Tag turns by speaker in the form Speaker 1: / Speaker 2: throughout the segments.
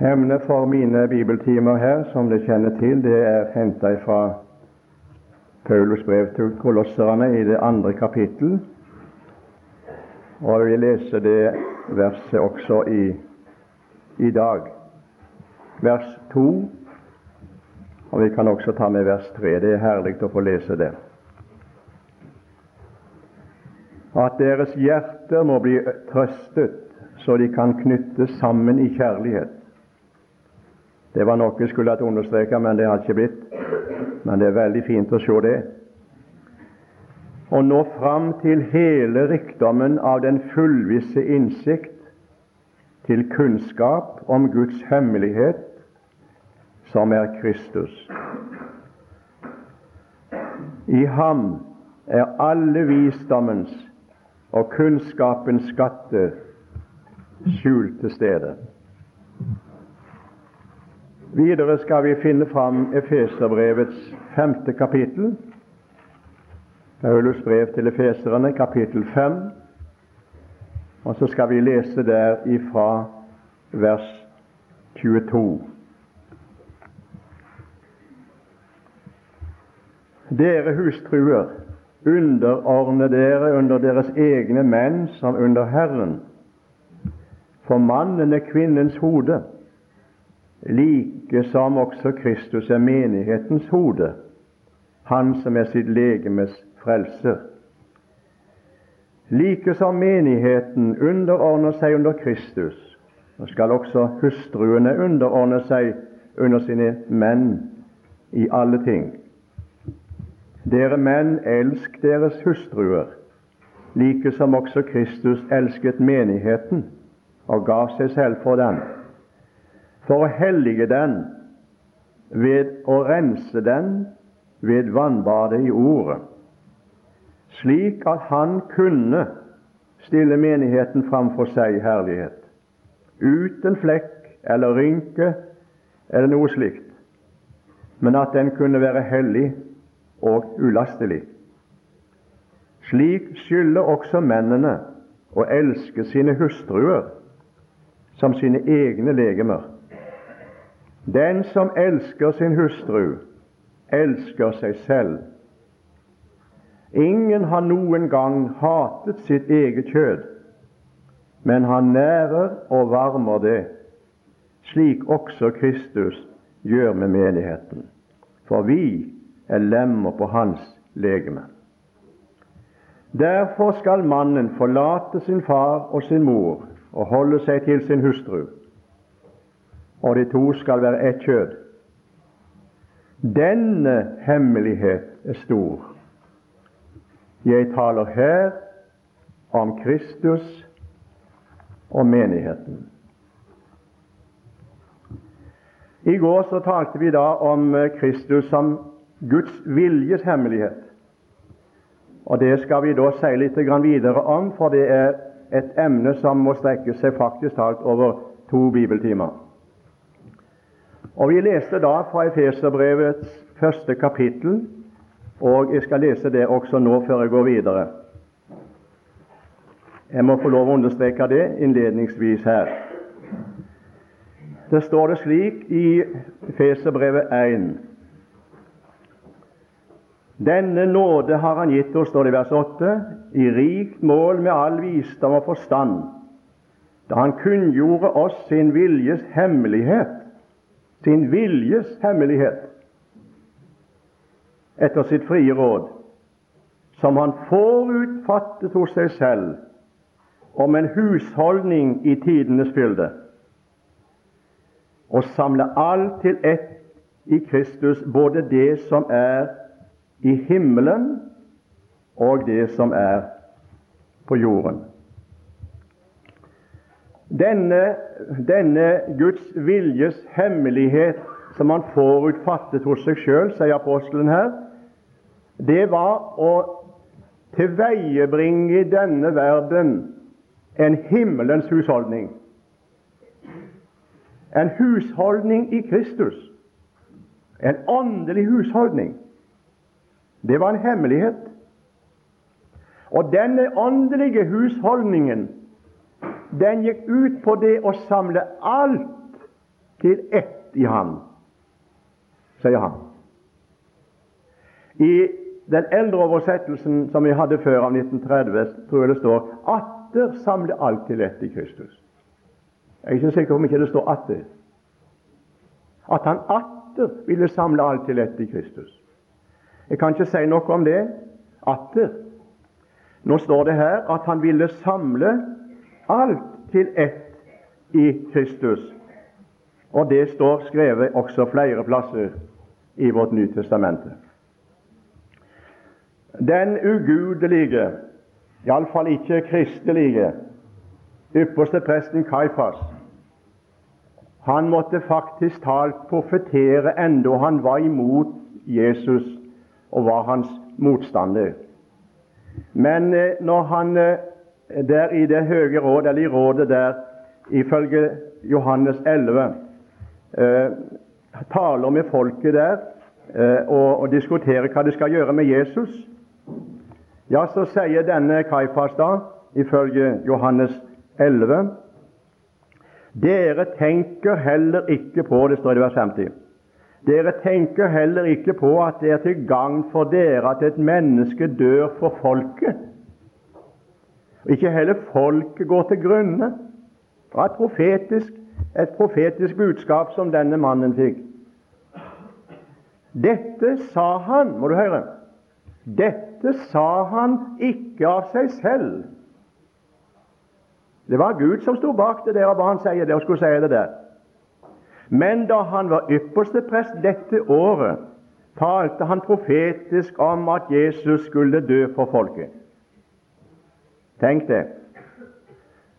Speaker 1: Emnet for mine bibeltimer her, som dere kjenner til, det er henta fra Paulus brev til kolosserne i det andre kapittel. Og jeg vil lese det verset også i, i dag. Vers 2, og vi kan også ta med vers 3. Det er herlig å få lese det. At deres hjerter må bli trøstet, så de kan knyttes sammen i kjærlighet det var noe jeg skulle hatt understreket, men det har ikke blitt. Men det er veldig fint å se det. Å nå fram til hele rikdommen av den fullvisse innsikt, til kunnskap om Guds hemmelighet, som er Kristus. I ham er alle visdommens og kunnskapens skatter til stede. Videre skal vi finne fram Efeserbrevets femte kapittel. Paulus brev til efeserne, kapittel fem. Og så skal vi lese der ifra vers 22. Dere hustruer, underordne dere under deres egne menn som under Herren. For mannen er kvinnens hode like som også Kristus er menighetens hode, han som er sitt legemes frelser. Like som menigheten underordner seg under Kristus, så skal også hustruene underordne seg under sine menn i alle ting. Dere menn, elsk deres hustruer, like som også Kristus elsket menigheten og gav seg selv for den for å hellige den ved å rense den ved vannbadet i Ordet, slik at han kunne stille menigheten framfor seg i herlighet, uten flekk eller rynke eller noe slikt, men at den kunne være hellig og ulastelig. Slik skylder også mennene å elske sine hustruer som sine egne legemer. Den som elsker sin hustru, elsker seg selv. Ingen har noen gang hatet sitt eget kjød, men han nærer og varmer det, slik også Kristus gjør med menigheten. For vi er lemmer på hans legeme. Derfor skal mannen forlate sin far og sin mor og holde seg til sin hustru og de to skal være ett kjød. Denne hemmelighet er stor. Jeg taler her om Kristus og menigheten. I går så talte vi da om Kristus som Guds viljes hemmelighet. Og Det skal vi da si litt videre om, for det er et emne som må strekke seg faktisk talt over to bibeltimer. Og Vi leste da fra Efeserbrevets første kapittel, og jeg skal lese det også nå før jeg går videre. Jeg må få lov å understreke det innledningsvis her. Det står det slik i Feserbrevet 1. Denne nåde har Han gitt oss, står det i vers 8, i rikt mål med all visdom og forstand, da Han kunngjorde oss sin viljes hemmelighet sin viljes hemmelighet etter sitt frie råd, som han forutfattet hos seg selv om en husholdning i tidenes fylde, og samle alt til ett i Kristus, både det som er i himmelen og det som er på jorden. Denne, denne Guds viljes hemmelighet som han forutfattet hos seg sjøl, sier apostelen her, det var å tilveiebringe i denne verden en himmelens husholdning. En husholdning i Kristus. En åndelig husholdning. Det var en hemmelighet. Og denne åndelige husholdningen den gikk ut på det å samle alt til ett i ham, sier han. I den eldre oversettelsen som vi hadde før, av 1930, tror jeg det står 'atter samle alt til ett i Kristus'. Jeg er ikke sikker om ikke det står 'atter'. At han atter ville samle alt til ett i Kristus. Jeg kan ikke si noe om det. Atter. Nå står det her at han ville samle alt til ett i Kristus. Og det står skrevet også flere plasser i vårt Nye Testamente. Den ugudelige, iallfall ikke kristelige, ypperste presten Kaifas, han måtte faktisk talt profetere enda han var imot Jesus og var hans motstander. Men eh, når han eh, der i det høye råd, eller i rådet der, ifølge Johannes 11, eh, taler med folket der og, og diskuterer hva de skal gjøre med Jesus, ja, så sier denne Kaifas da, ifølge Johannes 11 Dere tenker heller ikke på det står i vers 50. Dere tenker heller ikke på at det er til gagn for dere at et menneske dør for folket. Ikke heller folket går til grunne. Det var et profetisk, et profetisk budskap som denne mannen fikk. Dette sa han, må du høre, dette sa han ikke av seg selv. Det var Gud som sto bak det der og ba han si det og skulle si det der. Men da han var ypperste prest dette året, talte han profetisk om at Jesus skulle dø for folket. Tenk det.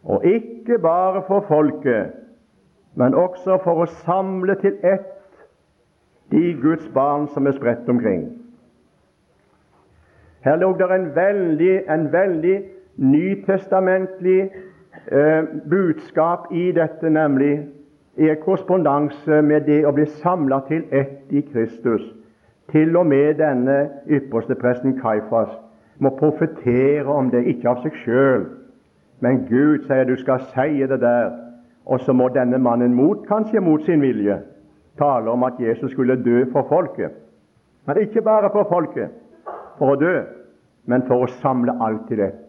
Speaker 1: Og ikke bare for folket, men også for å samle til ett de Guds barn som er spredt omkring. Her lå det en veldig, en veldig nytestamentlig eh, budskap i dette, nemlig i korrespondanse med det å bli samla til ett i Kristus. Til og med denne ypperste presten Kaifas må profetere om det, ikke av seg sjøl. Men Gud sier du skal si det der, og så må denne mannen mot, kanskje mot sin vilje, tale om at Jesus skulle dø for folket. Men ikke bare for folket, for å dø, men for å samle alt til ett.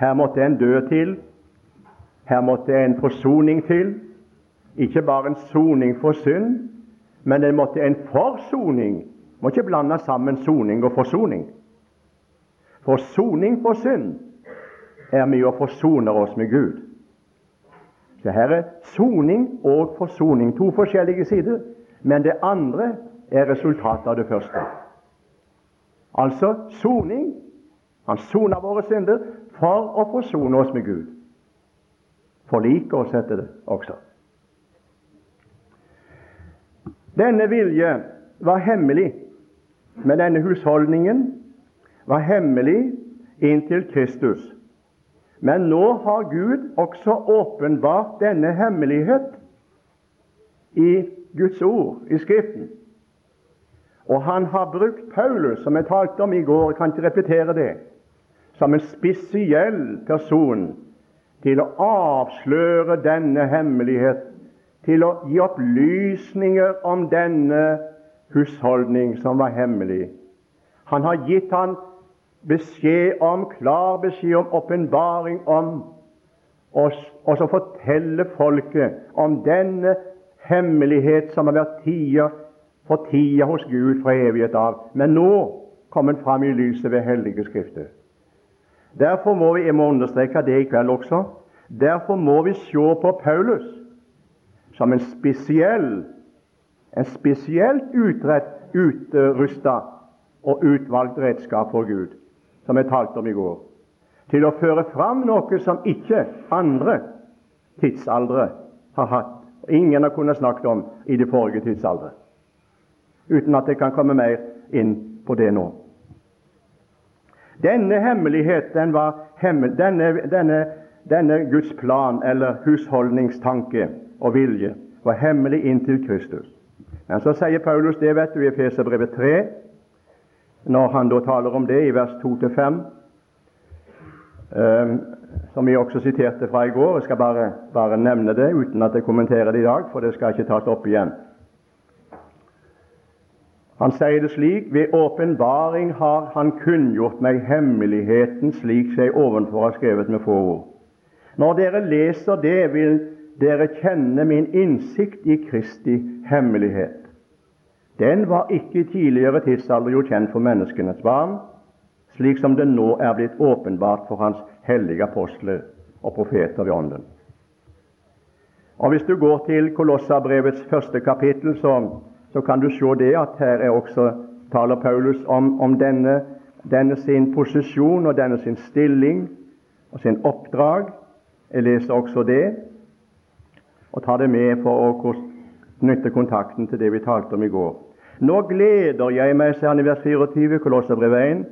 Speaker 1: Her måtte en dø til, her måtte en forsoning til. Ikke bare en soning for synd, men det måtte en forsoning. Må ikke blande sammen soning og forsoning. Forsoning for synd er med å forsone oss med Gud. Så Her er soning og forsoning, to forskjellige sider. Men det andre er resultatet av det første. Altså soning. Han soner våre synder for å forsone oss med Gud. Forlike oss, heter det også. Denne vilje var hemmelig, men denne husholdningen var hemmelig inntil Kristus. Men nå har Gud også åpenbart denne hemmelighet i Guds ord, i Skriften. Og han har brukt Paulus, som jeg talte om i går, jeg kan ikke repetere det, som en spesiell person til å avsløre denne hemmelighet, til å gi opplysninger om denne husholdning som var hemmelig. Han har gitt han beskjed om, klar beskjed om, åpenbaring om, og, og så fortelle folket om denne hemmelighet som har vært tider for tida hos Gud fra evighet av, men nå kom den fram i lyset ved hellige skrifter. Derfor må vi, jeg må understreke det i kveld også, derfor må vi se på Paulus som en spesiell, en spesielt utrusta og utvalgt redskap for Gud, som jeg talte om i går, til å føre fram noe som ikke andre tidsaldre har hatt. Ingen har kunnet snakke om i de forrige tidsaldre uten at jeg kan komme mer inn på det nå. Denne hemmelighet, den hemmel, denne, denne, denne Guds plan eller husholdningstanke og vilje var hemmelig inntil Kristus. Men så sier Paulus det vet du i Efeserbrevet 3, når han da taler om det i vers 2-5, eh, som vi også siterte fra i går. Jeg skal bare, bare nevne det uten at jeg kommenterer det i dag, for det skal ikke tas opp igjen. Han sier det slik Ved åpenbaring har Han kunngjort meg hemmeligheten slik seg ovenfor har skrevet med få ord. Når dere leser det, vil dere kjenne min innsikt i Kristi hemmelighet. Den var ikke i tidligere tidsalder gjort kjent for menneskenes barn, slik som det nå er blitt åpenbart for Hans hellige apostler og profeter ved Ånden. Og Hvis du går til Kolossabrevets første kapittel, så, så, kan du se det at her er også taler Paulus om, om denne, denne, sin posisjon og denne sin stilling og sin oppdrag. Jeg leser også det og tar det med for å knytte kontakten til det vi talte om i går. Nå gleder jeg meg, sier han i vers 24, Kolosserbrevet 1,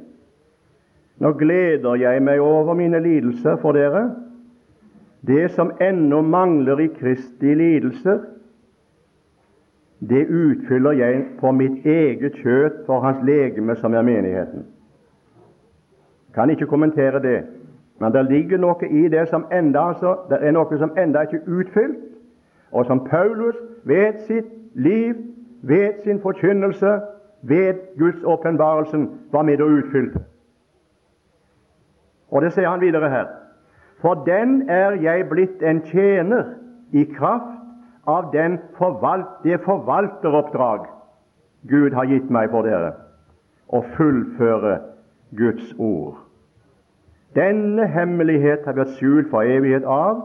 Speaker 1: nå gleder jeg meg over mine lidelser for dere. Det som ennå mangler i Kristi lidelser, det utfyller jeg på mitt eget kjøtt for hans legeme, som er menigheten. Kan ikke kommentere det, men det ligger noe i det som enda, altså, det er noe som enda ikke er utfylt, og som Paulus ved sitt liv, ved sin forkynnelse, ved Guds åpenbarelsen var med og utfylte. Og det sier han videre her. For den er jeg blitt en tjener i kraft av forvalt, det forvalteroppdrag Gud har gitt meg for dere, å fullføre Guds ord. Denne hemmelighet har vært skjult for evighet av,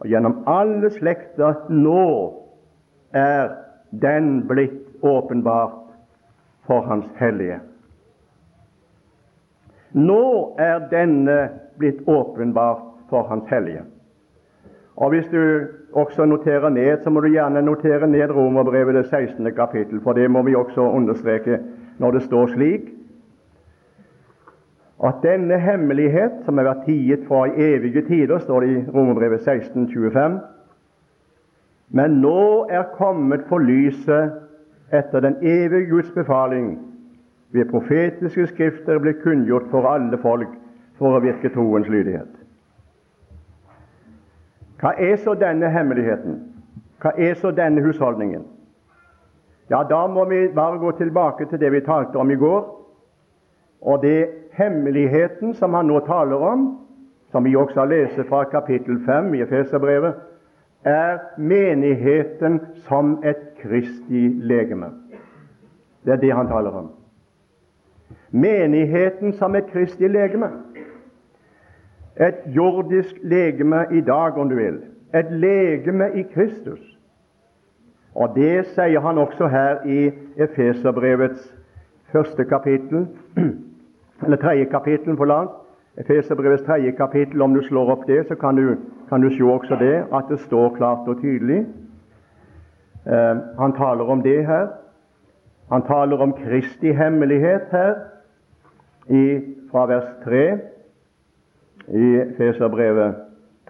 Speaker 1: og gjennom alle slekter nå er den blitt åpenbart for Hans hellige. Nå er denne blitt åpenbart for Hans hellige. Og Hvis du også noterer ned, så må du gjerne notere ned Romerbrevet det 16. kapittel, for det må vi også understreke når det står slik at denne hemmelighet, som har vært tiet fra i evige tider, står det i Romerbrevet 16, 25, men nå er kommet for lyset etter den evige Guds befaling ved profetiske skrifter ble kunngjort for alle folk for å virke troens lydighet. Hva er så denne hemmeligheten? Hva er så denne husholdningen? Ja, Da må vi bare gå tilbake til det vi talte om i går. Og det hemmeligheten som han nå taler om, som vi også har lest fra kapittel 5 i Efeserbrevet, er menigheten som et Kristi legeme. Det er det han taler om menigheten som et Kristi legeme. Et jordisk legeme i dag, om du vil. Et legeme i Kristus. Og Det sier han også her i Efeserbrevets første kapittel, eller tredje kapittel på land. Efeserbrevets tredje kapittel, om du slår opp det, så kan du, kan du se også det, at det står klart og tydelig. Uh, han taler om det her. Han taler om Kristi hemmelighet her i, fra vers 3 i Feserbrevet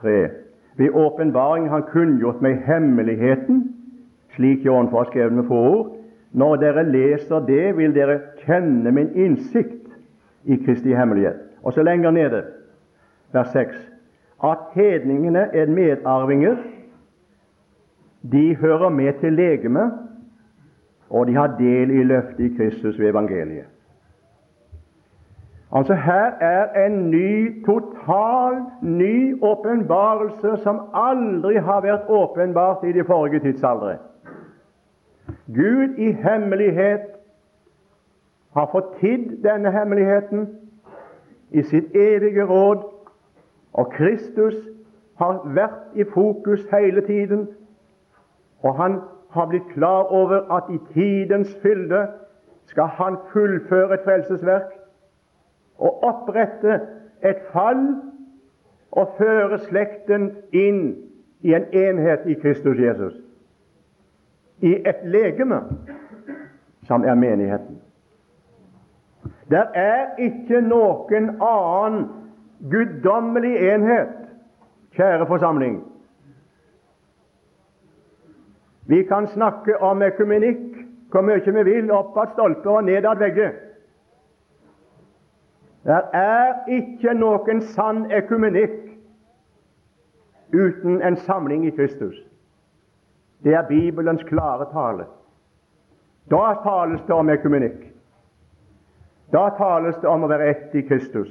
Speaker 1: 3. Ved åpenbaring Han kunngjort meg hemmeligheten, slik Jørn får skrevet med få ord. Når dere leser det, vil dere kjenne min innsikt i Kristi hemmelighet. Og så lenger nede, vers 6, at hedningene er medarvinger. De hører med til legemet, og de har del i løftet i Kristus ved evangeliet. Altså Her er en ny, total ny åpenbarelse som aldri har vært åpenbart i de forrige tidsaldre. Gud i hemmelighet har fått tid denne hemmeligheten i sitt evige råd, og Kristus har vært i fokus hele tiden, og han har blitt klar over at i tidens fylde skal han fullføre et frelsesverk og opprette et fall og føre slekten inn i en enhet i Kristus Jesus. I et legeme som er menigheten. Det er ikke noen annen guddommelig enhet, kjære forsamling. Vi kan snakke om økumenikk hvor mye vi vil, opp av stolper og ned av vegger. Det er ikke noen sann ekumenikk uten en samling i Kristus. Det er Bibelens klare tale. Da tales det om ekumenikk. Da tales det om å være ett i Kristus.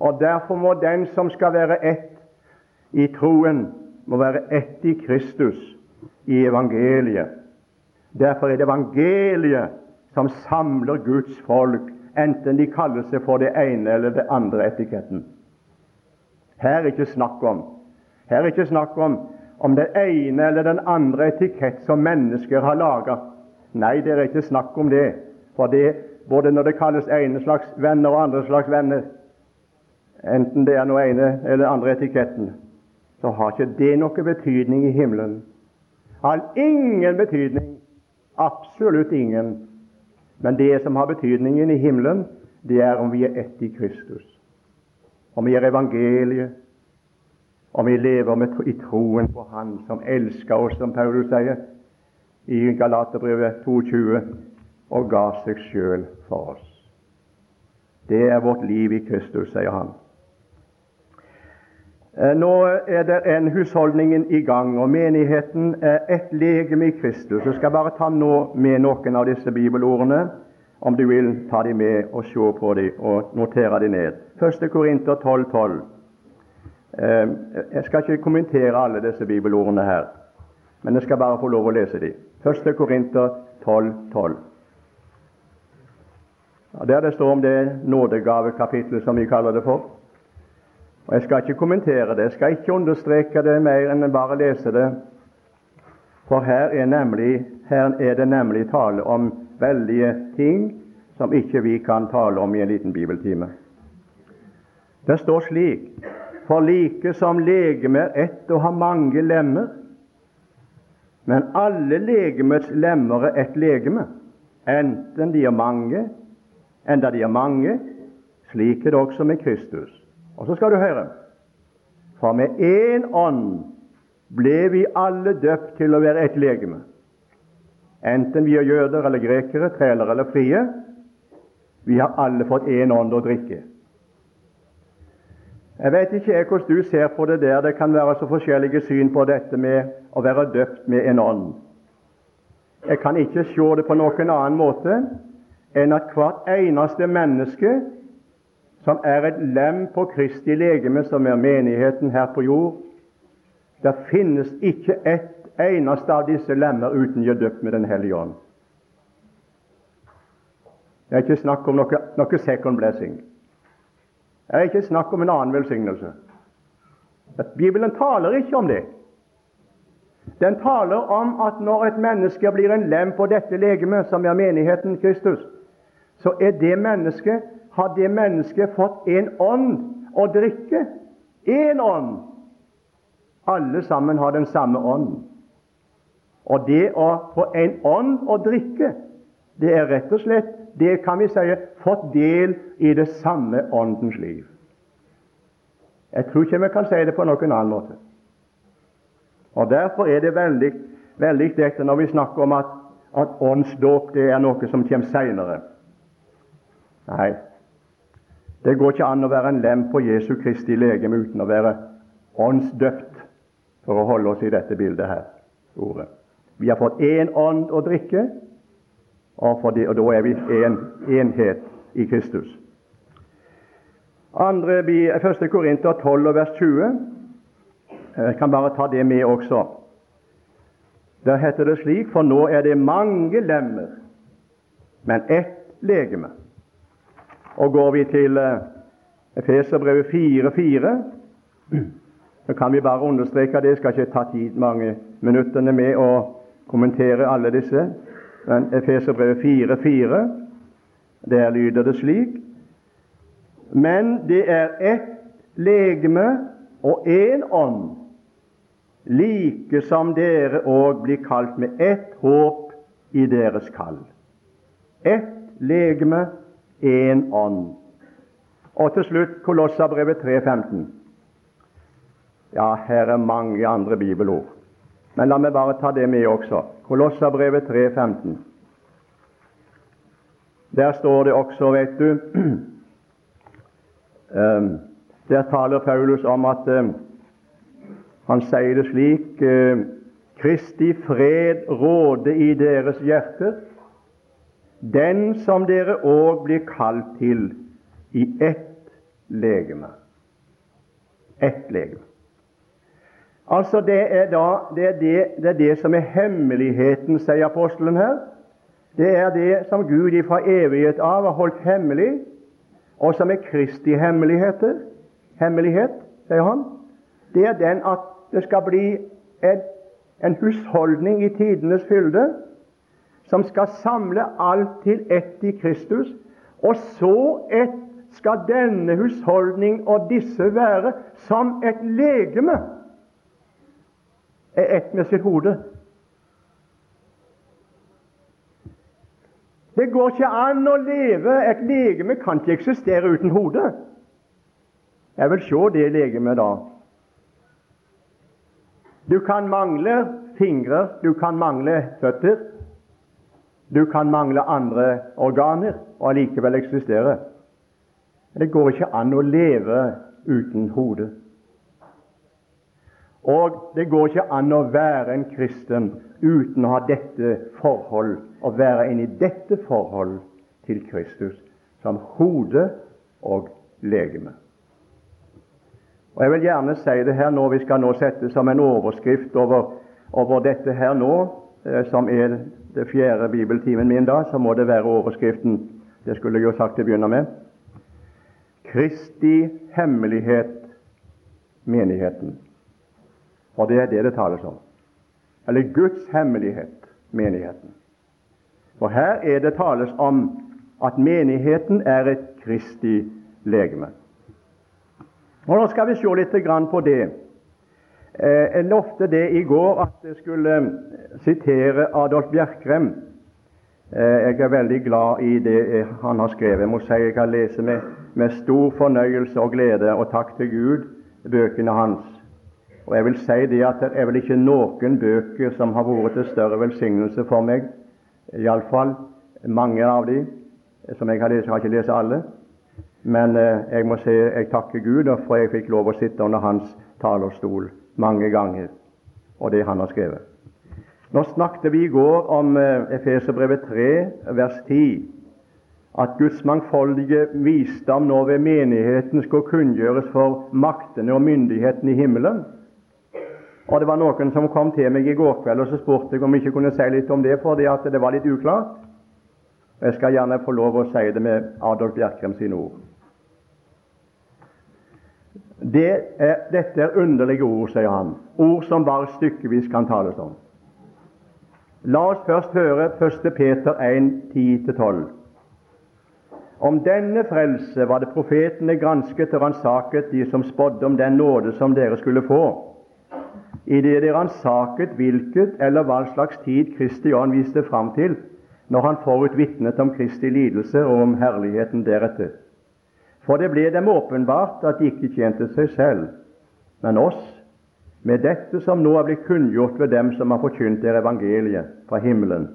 Speaker 1: Og Derfor må den som skal være ett i troen, må være ett i Kristus, i evangeliet. Derfor er det evangeliet som samler Guds folk, enten de kaller seg for det ene eller det andre etiketten. Her er ikke snakk om her er ikke snakk om om den ene eller den andre etikett som mennesker har laga. Nei, det er ikke snakk om det. For det, både når det kalles ene slags venner og andre slags venner, enten det er noe ene eller andre etiketten, så har ikke det noe betydning i himmelen. Har ingen betydning. Absolutt ingen. Men det som har betydningen i himmelen, det er om vi er ett i Kristus. Om vi er evangeliet, om vi lever med, i troen på Han som elsker oss, som Paulus sier i Galaterbrevet 22, og ga seg sjøl for oss. Det er vårt liv i Kristus, sier han. Eh, nå er det en husholdningen i gang, og menigheten er ett legeme i Kristus. Jeg skal bare ta nå med noen av disse bibelordene, om du vil ta dem med og se på dem og notere dem ned. 1. Korinter 12,12. 12. Jeg skal ikke kommentere alle disse bibelordene her, men jeg skal bare få lov å lese dem. 1. Korinter 12,12. 12. Der det står om det nådegavekapitlet, som vi kaller det for. Og Jeg skal ikke kommentere det, jeg skal ikke understreke det mer enn bare lese det. For her er, nemlig, her er det nemlig tale om veldige ting som ikke vi kan tale om i en liten bibeltime. Det står slik For like som legeme er ett og har mange lemmer, men alle legemets lemmer er ett legeme, enten de er mange, enda de er mange, slik er det også med Kristus. Og så skal du høre For med én ånd ble vi alle døpt til å være ett legeme. Enten vi er jøder eller grekere, trælere eller frie. Vi har alle fått én ånd å drikke. Jeg vet ikke jeg hvordan du ser på det der. Det kan være så forskjellige syn på dette med å være døpt med en ånd. Jeg kan ikke se det på noen annen måte enn at hvert eneste menneske som er et lem på Kristi legeme, som er menigheten her på jord. Det finnes ikke ett eneste av disse lemmer uten å døpt med Den hellige ånd. Det er ikke snakk om noe, noe second blessing. Det er ikke snakk om en annen velsignelse. Bibelen taler ikke om det. Den taler om at når et menneske blir en lem på dette legemet, som er menigheten Kristus, så er det mennesket har det mennesket fått en ånd å drikke. Én ånd! Alle sammen har den samme ånd. Og det å få en ånd å drikke, det er rett og slett det kan vi si fått del i det samme åndens liv. Jeg tror ikke vi kan si det på noen annen måte. Og Derfor er det veldig, veldig dette når vi snakker om at, at åndsdåp er noe som kommer seinere. Nei, det går ikke an å være en lem på Jesu Kristi legeme uten å være åndsdøpt, for å holde oss i dette bildet her. ordet. Vi har fått én ånd å drikke, og, det, og da er vi én en enhet i Kristus. Andre, 1. Korinter 12, vers 20. Jeg kan bare ta det med også. Der heter det slik For nå er det mange lemmer, men ett legeme. Og Går vi til eh, Efeserbrevet 4.4, så kan vi bare understreke det. Jeg skal ikke ta tid mange minuttene med å kommentere alle disse. Men Efeserbrevet 4.4, der lyder det slik Men det er ett legeme og én ånd, like som dere òg blir kalt med ett håp i deres kall. Ett legeme én ånd. Og til slutt Kolossabrevet 3,15. Ja, her er mange andre bibelord, men la meg bare ta det med også. Kolossabrevet 3,15. Der står det også, vet du, eh, Der taler Paulus om at eh, han sier det slik eh, Kristi fred råde i deres hjerter, den som dere òg blir kalt til i ett legeme. Ett legeme. Altså Det er da, det, er det, det, er det som er hemmeligheten, sier apostelen her. Det er det som Gud ifra evighet av har holdt hemmelig, og som er Kristi hemmeligheter. hemmelighet, sier han. Det er den at det skal bli en, en husholdning i tidenes fylde som skal samle alt til ett i Kristus. Og så ett skal denne husholdning og disse være som et legeme er ett med sitt hode. Det går ikke an å leve Et legeme kan ikke eksistere uten hode. Jeg vil se det legemet da. Du kan mangle fingre, du kan mangle føtter, du kan mangle andre organer og allikevel eksistere. Det går ikke an å leve uten hode. Og det går ikke an å være en kristen uten å ha dette forhold, å være inne i dette forhold til Kristus som hode og legeme. Og Jeg vil gjerne si det her nå, vi skal nå sette som en overskrift over, over dette her nå, eh, som er det fjerde bibeltimen min da, så må det være overskriften. Det skulle jeg jo sagt til å begynne med. Kristi hemmelighet, menigheten. Og det er det det tales om. Eller Guds hemmelighet, menigheten. For her er det tales om at menigheten er et Kristi legeme. Og Nå skal vi se litt på det. Eh, jeg lovte det i går at jeg skulle eh, sitere Adolf Bjerkrem. Eh, jeg er veldig glad i det han har skrevet. Jeg må si jeg kan lese med, med stor fornøyelse og glede, og takk til Gud, bøkene hans. Og jeg vil si det at det er vel ikke noen bøker som har vært til større velsignelse for meg, iallfall mange av de som jeg har lest. Jeg har ikke lest alle, men jeg må si jeg takker Gud for jeg fikk lov å sitte under hans talerstol mange ganger, og det han har skrevet. Nå snakket vi i går om eh, Efeserbrevet 3, vers 10, at Guds mangfoldige visdom nå ved menigheten skulle kunngjøres for maktene og myndighetene i himmelen. Og Det var noen som kom til meg i går kveld og så spurte jeg om jeg ikke kunne si litt om det, fordi at det var litt uklart. Jeg skal gjerne få lov å si det med Adolf Bjerkrem sine ord. Det er, dette er underlige ord, sier han, ord som bare stykkevis kan tales om. La oss først høre 1. Peter 1, 10-12. Om denne frelse var det profetene gransket og ransaket, de som spådde om den nåde som dere skulle få idet de ransaket hvilket eller hva slags tid Kristi ånd viste fram til når han forut vitnet om Kristi lidelse og om herligheten deretter. For det ble dem åpenbart at de ikke tjente seg selv, men oss, med dette som nå er blitt kunngjort ved dem som har forkynt dere evangeliet fra himmelen,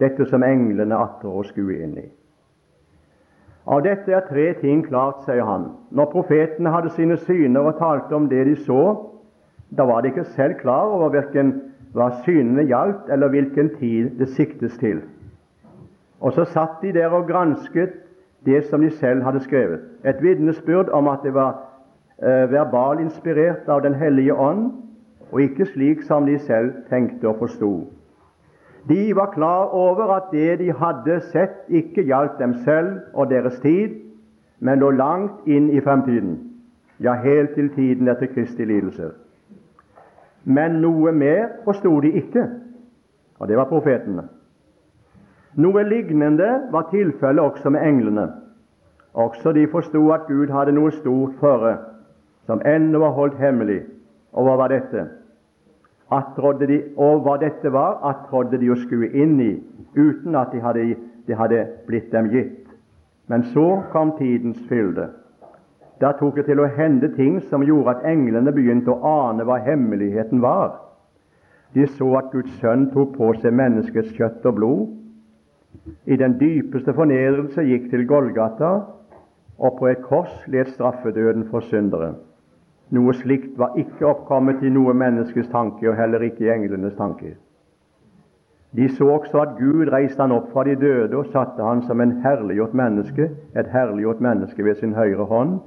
Speaker 1: dette som englene atter å skue inn i. Av dette er tre ting klart, sier han. Når profetene hadde sine syner og talte om det de så, da var de ikke selv klar over hvilken, hva synene gjaldt, eller hvilken tid det siktes til. Og så satt de der og gransket det som de selv hadde skrevet. Et vitnesbyrd om at det var eh, verbalinspirert av Den hellige ånd, og ikke slik som de selv tenkte og forsto. De var klar over at det de hadde sett, ikke gjaldt dem selv og deres tid, men lå langt inn i fremtiden, ja, helt til tiden etter Kristi lidelser. Men noe mer forsto de ikke, og det var profetene. Noe lignende var tilfellet også med englene. Også de forsto at Gud hadde noe stort føre, som ennå var holdt hemmelig. Og hva var dette? De, og hva dette var, attrådde de å skue inn i, uten at det hadde, det hadde blitt dem gitt. Men så kom tidens fylde. Da tok det til å hende ting som gjorde at englene begynte å ane hva hemmeligheten var. De så at Guds sønn tok på seg menneskets kjøtt og blod. I den dypeste fornedrelse gikk til Golgata, og på et kors led straffedøden for syndere. Noe slikt var ikke oppkommet i noe menneskes tanke, og heller ikke i englenes tanke. De så også at Gud reiste han opp fra de døde og satte han som en herliggjort menneske, et herliggjort menneske ved sin høyre hånd.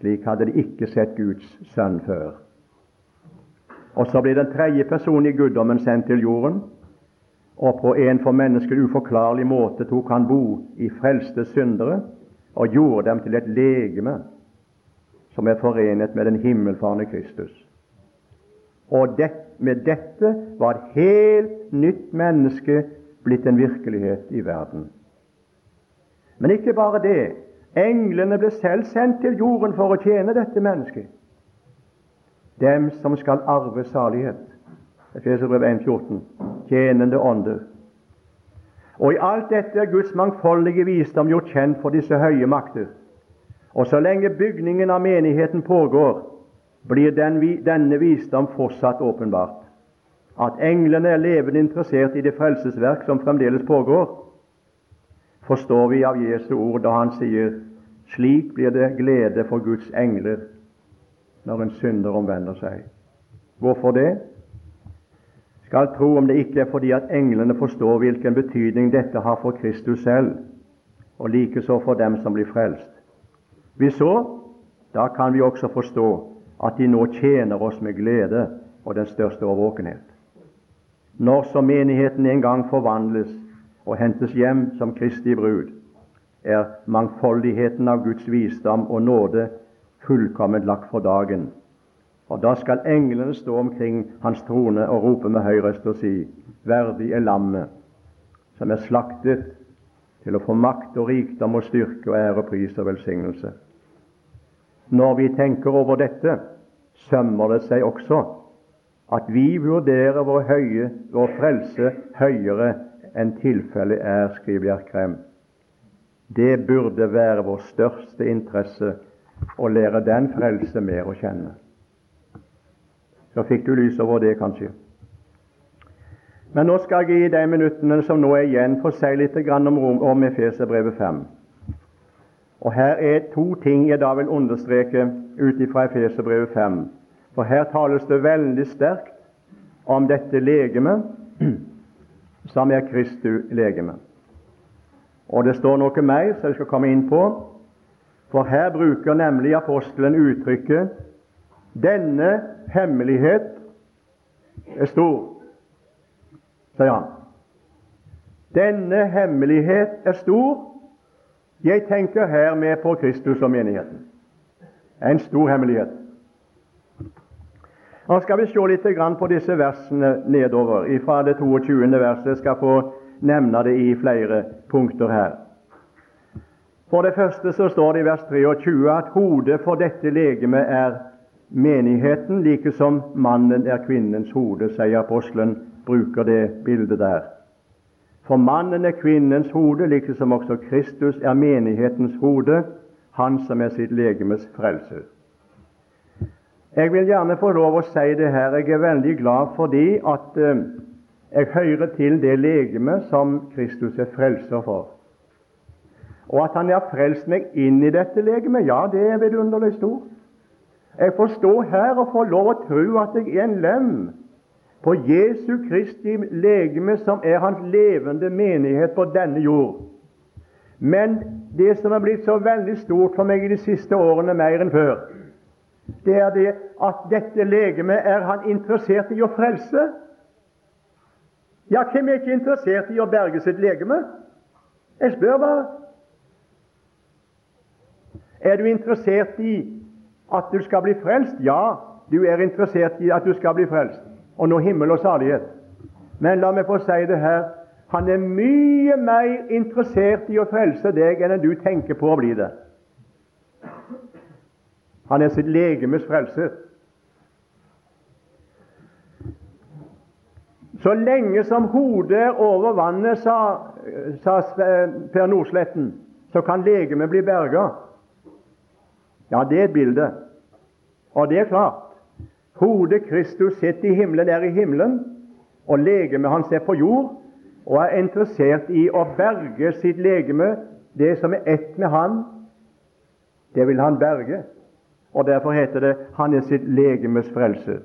Speaker 1: Slik hadde de ikke sett Guds sønn før. Og så ble den tredje personen i guddommen sendt til jorden, og på en for mennesket uforklarlig måte tok han bo i frelste syndere og gjorde dem til et legeme som er forenet med den himmelfarne Kristus. Og det, med dette var et helt nytt menneske blitt en virkelighet i verden. Men ikke bare det. Englene ble selv sendt til jorden for å tjene dette mennesket. Dem som skal arve salighet. Efeserbrev 1,14. Tjenende ånder. Og i alt dette er Guds mangfoldige visdom gjort kjent for disse høye makter. Og så lenge bygningen av menigheten pågår, blir den, denne visdom fortsatt åpenbart. At englene er levende interessert i det frelsesverk som fremdeles pågår, forstår vi av Jesu ord da han sier slik blir det glede for Guds engler når en synder omvender seg. Hvorfor det? Skal tro om det ikke er fordi at englene forstår hvilken betydning dette har for Kristus selv, og likeså for dem som blir frelst. Hvis så, da kan vi også forstå at de nå tjener oss med glede og den største årvåkenhet. Når så menigheten en gang forvandles og hentes hjem som Kristi brud, er mangfoldigheten av Guds visdom og nåde fullkomment lagt for dagen og da skal englene stå omkring hans trone og rope med høy røst og si:" Verdig er lammet som er slaktet til å få makt og rikdom og styrke og ære, pris og velsignelse. Når vi tenker over dette, sømmer det seg også at vi vurderer vår, høye, vår frelse høyere enn tilfellet er, skriver Gjerkrem. Det burde være vår største interesse å lære den frelse mer å kjenne. Så fikk du lys over det, kanskje. Men nå skal jeg i de minuttene som nå er igjen, få si litt om, om Efeserbrevet 5. Og Her er to ting jeg da vil understreke ut ifra Efeserbrevet 5. For her tales det veldig sterkt om dette legemet, som er Kristu legeme. Og det står noe mer som jeg skal komme inn på. For her bruker nemlig apostelen uttrykket 'Denne hemmelighet er stor, sier han. Denne hemmelighet er stor. Jeg tenker her med på Kristus og menigheten. En stor hemmelighet. Nå skal vi se litt på disse versene nedover, fra det 22. verset. skal Jeg få nevne det i flere punkter her. For det første så står det i vers 23 at hodet for dette legemet er menigheten, like som mannen er kvinnens hode, sier apostelen, bruker det bildet der. For mannen er kvinnens hode, like som også Kristus er menighetens hode, han som er sitt legemes frelser. Jeg vil gjerne få lov å si det her. Jeg er veldig glad fordi at eh, jeg hører til det legeme som Kristus er frelser for. Og at han har frelst meg inn i dette legemet, ja, det er vidunderlig stort. Jeg får stå her og få lov å tro at jeg er en lem på Jesu Kristi legeme, som er hans levende menighet på denne jord. Men det som er blitt så veldig stort for meg i de siste årene, mer enn før, det er det at dette legemet er han interessert i å frelse. Ja, hvem er ikke interessert i å berge sitt legeme? Jeg spør bare. Er du interessert i at du skal bli frelst? Ja, du er interessert i at du skal bli frelst og nå himmel og salighet. Men la meg få si det her han er mye mer interessert i å frelse deg enn du tenker på å bli det. Han er sitt legemes frelser. Så lenge som hodet er over vannet, sa, sa Per Nordsletten, så kan legemet bli berga. Ja, det er et bilde. Og det er klart. Hodet Kristus sitter i himmelen, er i himmelen, og legemet hans er på jord, og er interessert i å berge sitt legeme, det som er ett med han, Det vil han berge. Og Derfor heter det 'Han er sitt legemes frelse'.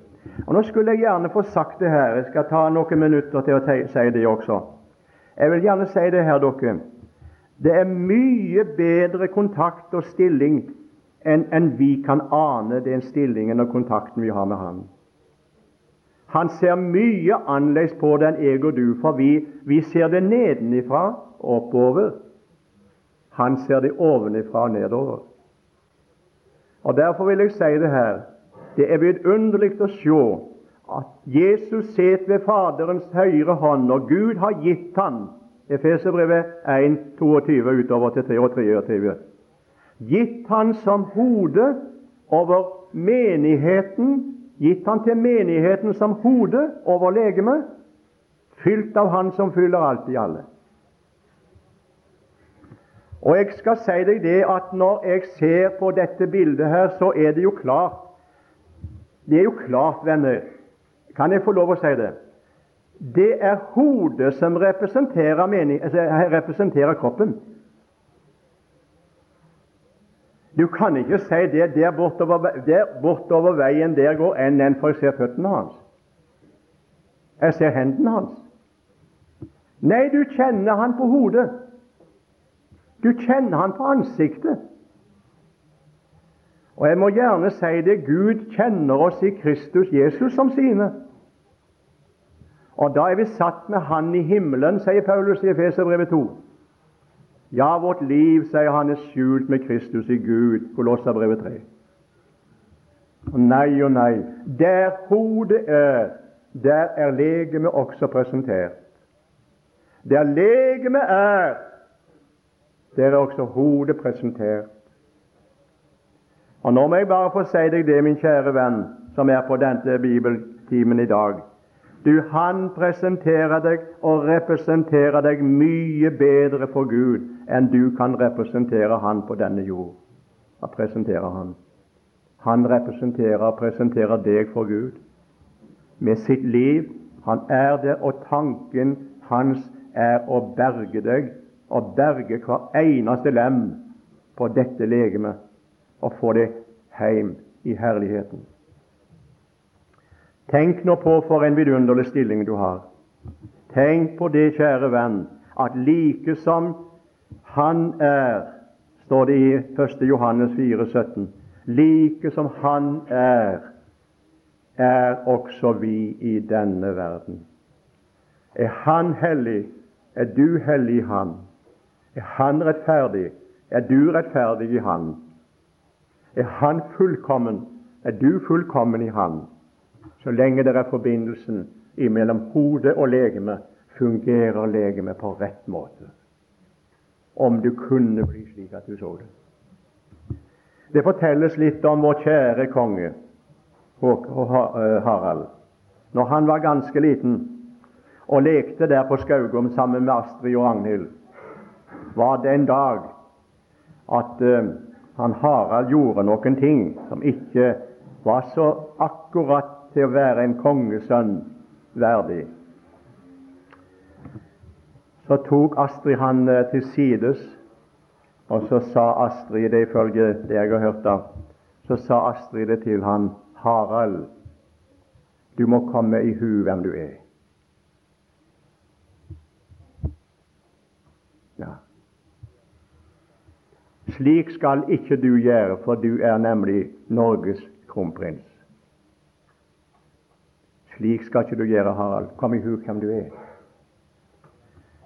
Speaker 1: Og Nå skulle jeg gjerne få sagt det her. Jeg skal ta noen minutter til å si det også. Jeg vil gjerne si det her, dere. Det er mye bedre kontakt og stilling enn en vi kan ane den stillingen og kontakten vi har med Han. Han ser mye annerledes på det enn jeg og du, for vi, vi ser det nedenifra og oppover. Han ser det ovenifra og nedover. Og Derfor vil jeg si det her. Det er vidunderlig å se at Jesus sitter ved Faderens høyre hånd, og Gud har gitt ham Efeserbrevet 1, 22 utover til 23. Gitt han som hode over menigheten, gitt han til menigheten som hode over legemet, fylt av Han som fyller alt i alle. Og jeg skal si deg det at når jeg ser på dette bildet her, så er det jo klart Det er jo klart, venner, kan jeg få lov å si det? Det er hodet som representerer, mening, altså, representerer kroppen. Du kan ikke si det der bortover, der bortover veien der går enn en for jeg ser føttene hans. Jeg ser hendene hans. Nei, du kjenner han på hodet. Du kjenner han på ansiktet. Og jeg må gjerne si det Gud kjenner oss i Kristus Jesus som sine. Og da er vi satt med Han i himmelen, sier Paulus i Efeserbrevet 2. Ja, vårt liv, sier han, er skjult med Kristus i Gud, Kolossabrevet 3. Og nei og nei, der hodet er, der er legemet også presentert. Der legemet er, der er også hodet presentert. Og Nå må jeg bare få si deg det, min kjære venn, som er på denne bibeltimen i dag. Du, Han presenterer deg og representerer deg mye bedre for Gud enn du kan representere Han på denne jord. Og presenterer Han. Han representerer og presenterer deg for Gud med sitt liv. Han er der, og tanken hans er å berge deg og berge hver eneste lem på dette legemet og få det hjem i herligheten. Tenk nå på for en vidunderlig stilling du har. Tenk på det, kjære venn, at like som Han er, står det i 1. Johannes 4, 17, like som Han er, er også vi i denne verden. Er Han hellig, er du hellig i Han. Er Han rettferdig, er du rettferdig i Han. Er Han fullkommen, er du fullkommen i Han. Så lenge det er forbindelsen mellom hode og legeme, fungerer legemet på rett måte. Om du kunne bli slik at du så det. Det fortelles litt om vår kjære konge eh, Harald. Når han var ganske liten og lekte der på Skaugum sammen med Astrid og Ragnhild, var det en dag at uh, han Harald gjorde noen ting som ikke var så akkurat til å være en kongesønn verdig. Så tok Astrid han uh, til sides, og så sa Astrid det ifølge det jeg har hørt av, så sa Astrid det til han Harald, du må komme i hu hvem du er. Ja. Slik skal ikke du gjøre, for du er nemlig Norges kronprins. Slik skal ikke du gjøre, Harald. Kom i hu hvem du er.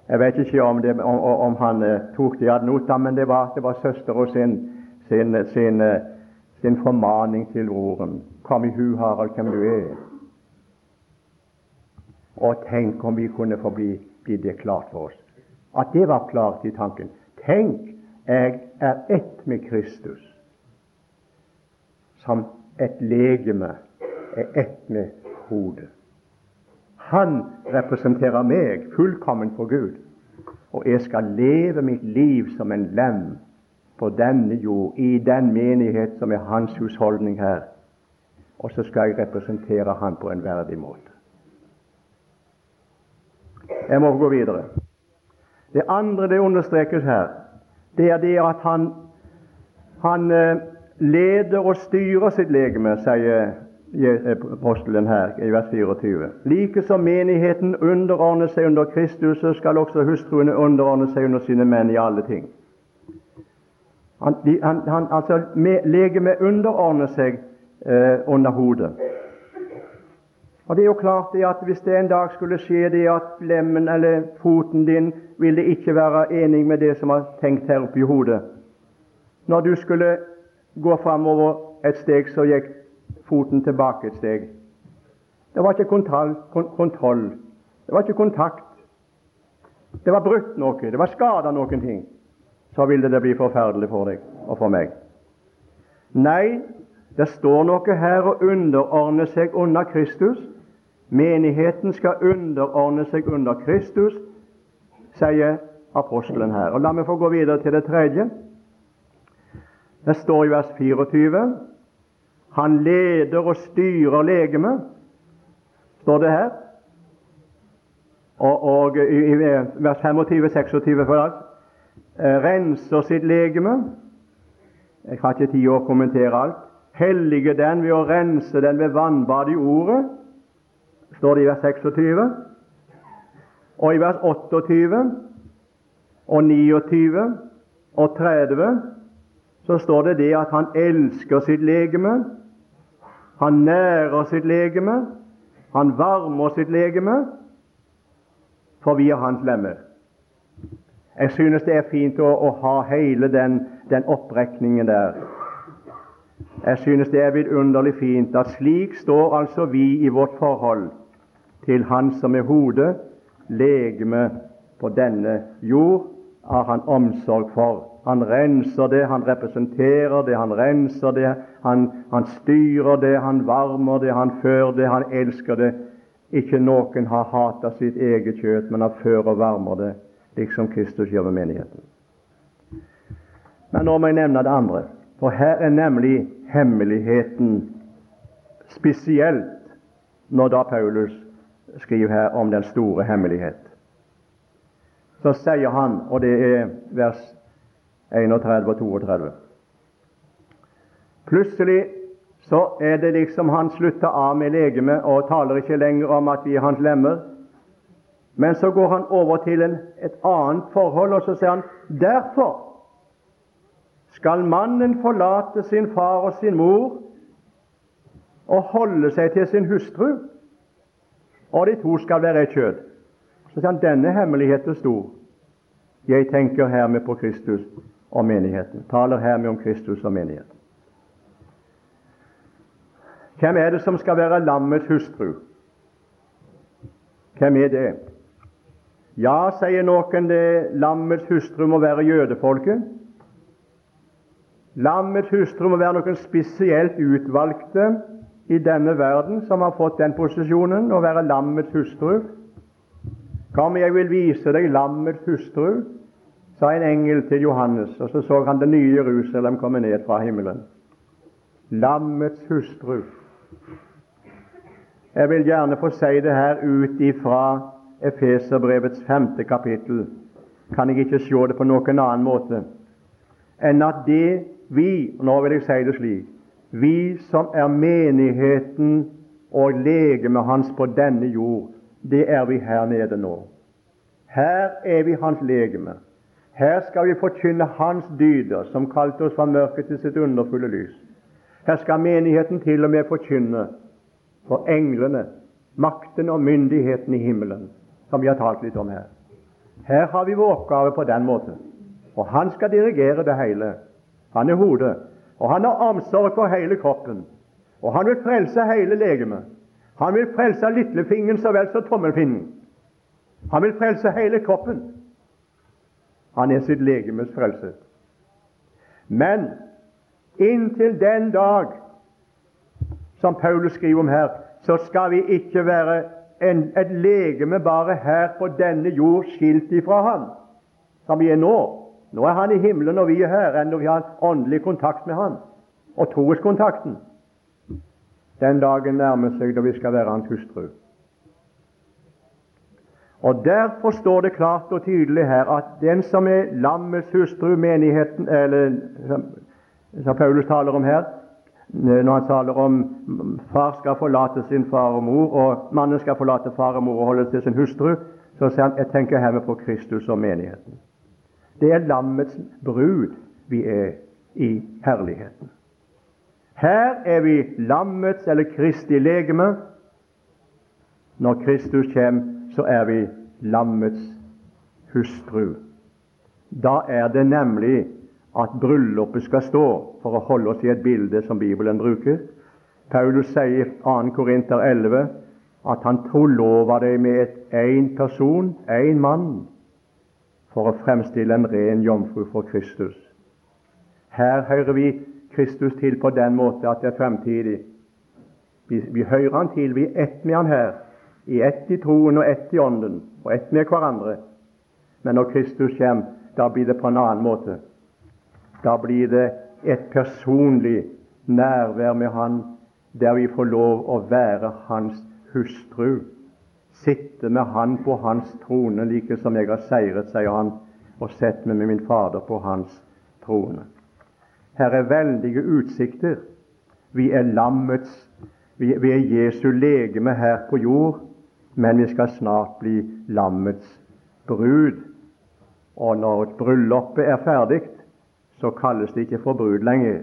Speaker 1: Jeg vet ikke om, det, om, om han uh, tok det ad notam, men det var, det var søstera sin, sin, sin, uh, sin, formaning til broren. Kom i hu, Harald, hvem du er. Og tenk om vi kunne få bli, bli det klart for oss. At det var klart i tanken. Tenk jeg er ett med Kristus, som et legeme er ett med hodet. Han representerer meg fullkommen for Gud, og jeg skal leve mitt liv som en lem på denne jord, i den menighet som er hans husholdning her. Og så skal jeg representere han på en verdig måte. Jeg må gå videre. Det andre det understrekes her, det er det at han han eh, leder og styrer sitt legeme, sier apostelen her i vers 24. Like som menigheten underordner seg under Kristus, så skal også hustruene underordne seg under sine menn i alle ting. Han, de, han, han, altså, Legemet underordner seg eh, under hodet. Og det er jo klart det at Hvis det en dag skulle skje det at lemmen eller foten din ville ikke være enig med det som var tenkt her oppe i hodet Når du skulle gå framover et steg, så gikk foten tilbake et steg. Det var ikke kontroll, kontroll. Det var ikke kontakt. Det var brutt noe. Det var skada noen ting. Så ville det bli forferdelig for deg og for meg. Nei, det står noe her å underordne seg under Kristus. Menigheten skal underordne seg under Kristus, sier apostelen her. Og La meg få gå videre til det tredje. Det står i vers 24 han leder og styrer legemet, står det her. Og, og i, vers 25-26 for dag renser sitt legeme. Jeg har ikke tid å kommentere alt. Hellige den ved å rense den ved vannbad i ordet, står det i vers 26. Og i vers 28 og 29 og 30 så står det det at han elsker sitt legeme han nærer sitt legeme, han varmer sitt legeme, for vi er hans lemmer. Jeg synes det er fint å, å ha hele den, den opprekningen der. Jeg synes det er vidunderlig fint at slik står altså vi i vårt forhold til Han som er hodet, legeme på denne jord, har Han omsorg for. Han renser det, han representerer det, han renser det, han, han styrer det, han varmer det, han fører det, han elsker det. Ikke noen har hatet sitt eget kjøtt, men han fører og varmer det, liksom Kristus gjør med menigheten. Men nå må jeg nevne det andre, for her er nemlig hemmeligheten spesielt når da Paulus skriver her om den store hemmelighet. Så sier han, og det er vers 31 og 32. Plutselig så er det liksom han slutter av med legemet og taler ikke lenger om at vi er hans lemmer. Men så går han over til en, et annet forhold, og så sier han derfor skal mannen forlate sin far og sin mor og holde seg til sin hustru, og de to skal være et kjød. Så sier han denne hemmeligheten stor. Jeg tenker hermed på Kristus og menigheten. Taler hermed om Kristus og menigheten. Hvem er det som skal være lammets hustru? Hvem er det? Ja, sier noen, det lammets hustru må være jødefolket. Lammets hustru må være noen spesielt utvalgte i denne verden som har fått den posisjonen å være lammets hustru. Kom, jeg vil vise deg lammets hustru sa en engel til Johannes, og så så han det nye Jerusalem komme ned fra himmelen. Lammets hustru. Jeg vil gjerne få si det her ut ifra Efeserbrevets femte kapittel. Kan jeg ikke se det på noen annen måte enn at det vi Nå vil jeg si det slik vi som er menigheten og legemet hans på denne jord, det er vi her nede nå. Her er vi hans legeme. Her skal vi forkynne Hans dyder, som kalte oss fra mørket til sitt underfulle lys. Her skal menigheten til og med forkynne for englene, makten og myndigheten i himmelen, som vi har talt litt om her. Her har vi vår oppgave på den måten. Og han skal dirigere det hele. Han er hodet, og han har omsorg for hele kroppen. Og han vil frelse hele legemet. Han vil frelse lillefingeren så vel som tommelfinnen. Han vil frelse hele kroppen. Han er sitt legemes frelse. Men inntil den dag som Paulus skriver om her, så skal vi ikke være en, et legeme bare her på denne jord skilt ifra Han, som vi er nå. Nå er Han i himmelen, og vi er her, enda vi har åndelig kontakt med Han, og troeskontakten. Den dagen nærmer seg da vi skal være Hans hustru. Og Derfor står det klart og tydelig her at den som er lammets hustru, menigheten, eller som Paulus taler om her, når han taler om far skal forlate sin far og mor, og mannen skal forlate far og mor og holde til sin hustru, så sier han jeg tenker hermed på Kristus og menigheten. Det er lammets brud vi er i herligheten. Her er vi lammets eller Kristi legeme. Når Kristus kommer, så er vi lammets hustru. Da er det nemlig at bryllupet skal stå, for å holde oss i et bilde som Bibelen bruker. Paulus sier i 2. Korinter 11 at han trolova deg med én person, én mann, for å fremstille en ren jomfru for Kristus. Her hører vi Kristus til på den måte at det er fremtidig. Vi, vi hører Han til, vi er ett med Han her, i ett i troen og ett i ånden, og ett med hverandre. Men når Kristus kommer, da blir det på en annen måte. Da blir det et personlig nærvær med Han, der vi får lov å være Hans hustru. Sitte med Han på Hans trone, like som jeg har seiret, sier han, og sett meg med min Fader på Hans trone. Her er veldige utsikter. Vi er lammets, vi, vi er Jesu legeme her på jord, men vi skal snart bli lammets brud. Og når bryllupet er ferdig, så kalles det ikke for brud lenger,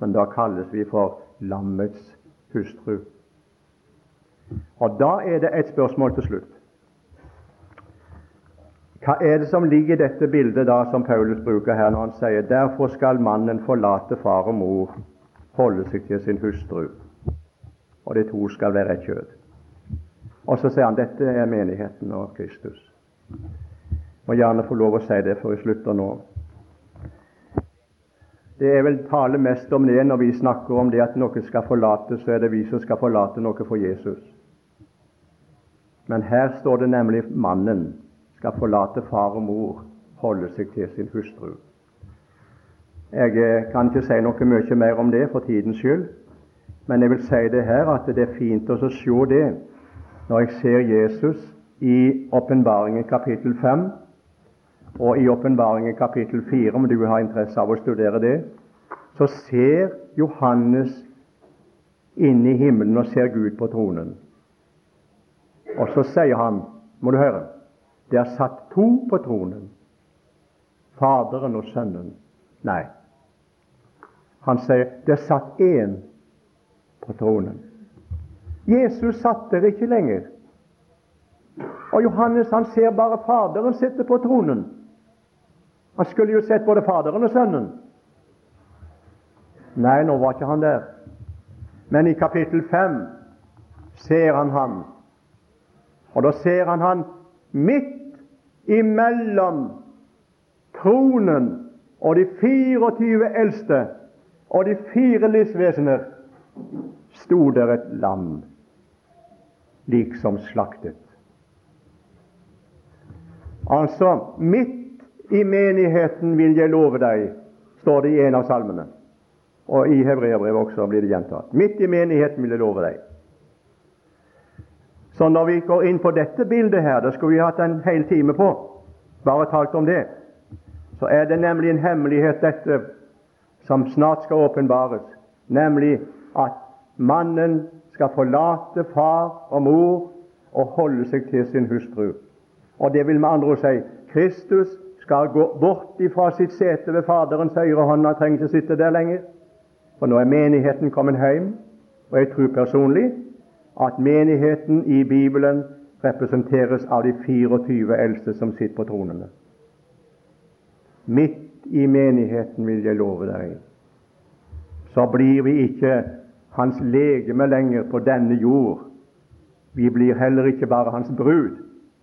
Speaker 1: men da kalles vi for lammets hustru. Og Da er det et spørsmål til slutt. Hva er det som ligger i dette bildet da som Paulus bruker her når han sier derfor skal mannen forlate far og mor, holde seg til sin hustru, og de to skal være et kjød. Og så sier han dette er menigheten og Kristus. Må gjerne få lov å si det før jeg slutter nå. Det er vel tale mest om det når vi snakker om det at noe skal forlates, så er det vi som skal forlate noe for Jesus. Men her står det nemlig mannen skal forlate far og mor, holde seg til sin hustru. Jeg eh, kan ikke si noe mye mer om det for tidens skyld, men jeg vil si det her at det er fint å se det når jeg ser Jesus i Åpenbaringen kapittel 5 og i Åpenbaringen kapittel 4, om du har interesse av å studere det, så ser Johannes inn i himmelen og ser Gud på tronen. Og så sier han, må du høre, det er satt to på tronen. Faderen og Sønnen. Nei. Han sier det er satt én på tronen. Jesus satt der ikke lenger. Og Johannes han ser bare Faderen sitte på tronen. Han skulle jo sett både Faderen og Sønnen. Nei, nå var ikke han der. Men i kapittel 5 ser han ham. Og da ser han han midt imellom tronen og de 24 eldste og de fire livsvesener sto der et lam, liksom slaktet. Altså, midt i menigheten vil jeg love deg, står det i en av salmene. Og i hebreerbrevet også blir det gjentatt. Midt i menigheten vil jeg love deg. Så når vi går inn på dette bildet her, det skulle vi hatt en hel time på, bare talt om det, så er det nemlig en hemmelighet, dette, som snart skal åpenbares, nemlig at mannen skal forlate far og mor og holde seg til sin hustru. Og det vil med andre ord si Kristus skal gå bort ifra sitt sete ved Faderens høyre hånd. Han trenger ikke sitte der lenger. For nå er menigheten kommet hjem. Og jeg tror personlig at menigheten i Bibelen representeres av de 24 eldste som sitter på tronene. Midt i menigheten, vil jeg love deg, så blir vi ikke hans legeme lenger på denne jord. Vi blir heller ikke bare hans brud.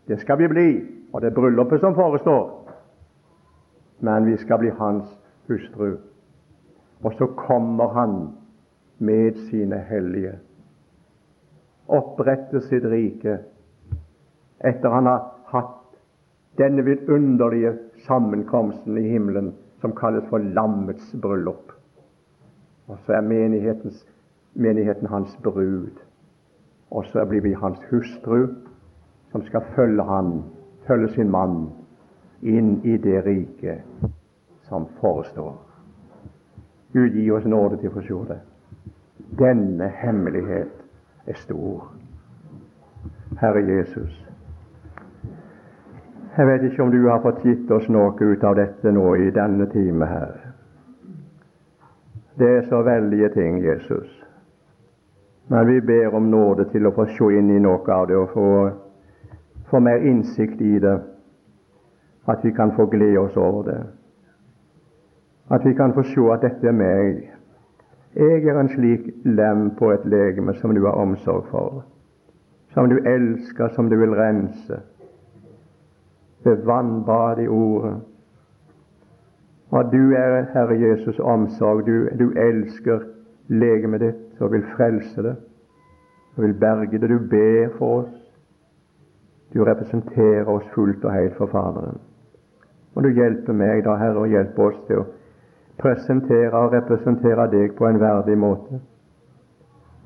Speaker 1: Det skal vi bli, og det er bryllupet som forestår men vi skal bli hans hustru. Og så kommer han med sine hellige, oppretter sitt rike etter han har hatt denne vidunderlige sammenkomsten i himmelen som kalles for lammets bryllup. Og så er menigheten hans brud. Og så blir vi hans hustru, som skal følge han, følge sin mann inn i det riket som forestår. Gud gi oss nåde til å forstå det. Denne hemmelighet er stor. Herre Jesus, jeg vet ikke om du har fått gitt oss noe ut av dette nå i denne time her. Det er så veldige ting, Jesus. Men vi ber om nåde til å få se inn i noe av det og få, få mer innsikt i det. At vi kan få glede oss over det. At vi kan få se at dette er meg. Jeg er en slik lem på et legeme som du har omsorg for, som du elsker, som du vil rense ved vannbad i ordet. Og du er, Herre Jesus, omsorg. Du, du elsker legemet ditt og vil frelse det og vil berge det. Du ber for oss. Du representerer oss fullt og helt for Faderen. Og du hjelper meg da, Herre, og hjelper oss til å presentere og representere deg på en verdig måte.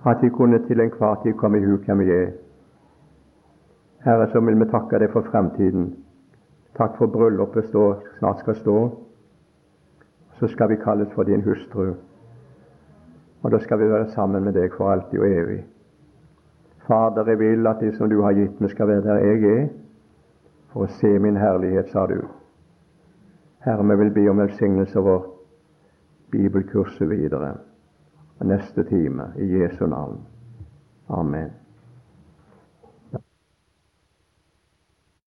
Speaker 1: At vi kunne til enhver tid komme i hu hvem vi er. Herre, så vil vi takke deg for fremtiden. Takk for bryllupet som snart skal stå. Så skal vi kalles for din hustru. Og da skal vi være sammen med deg for alltid og evig. Fader, jeg vil at det som du har gitt meg, skal være der jeg er, for å se min herlighet, sa du. Herre, vi vil be om velsignelse over bibelkurset videre. Neste time, i Jesu navn. Amen.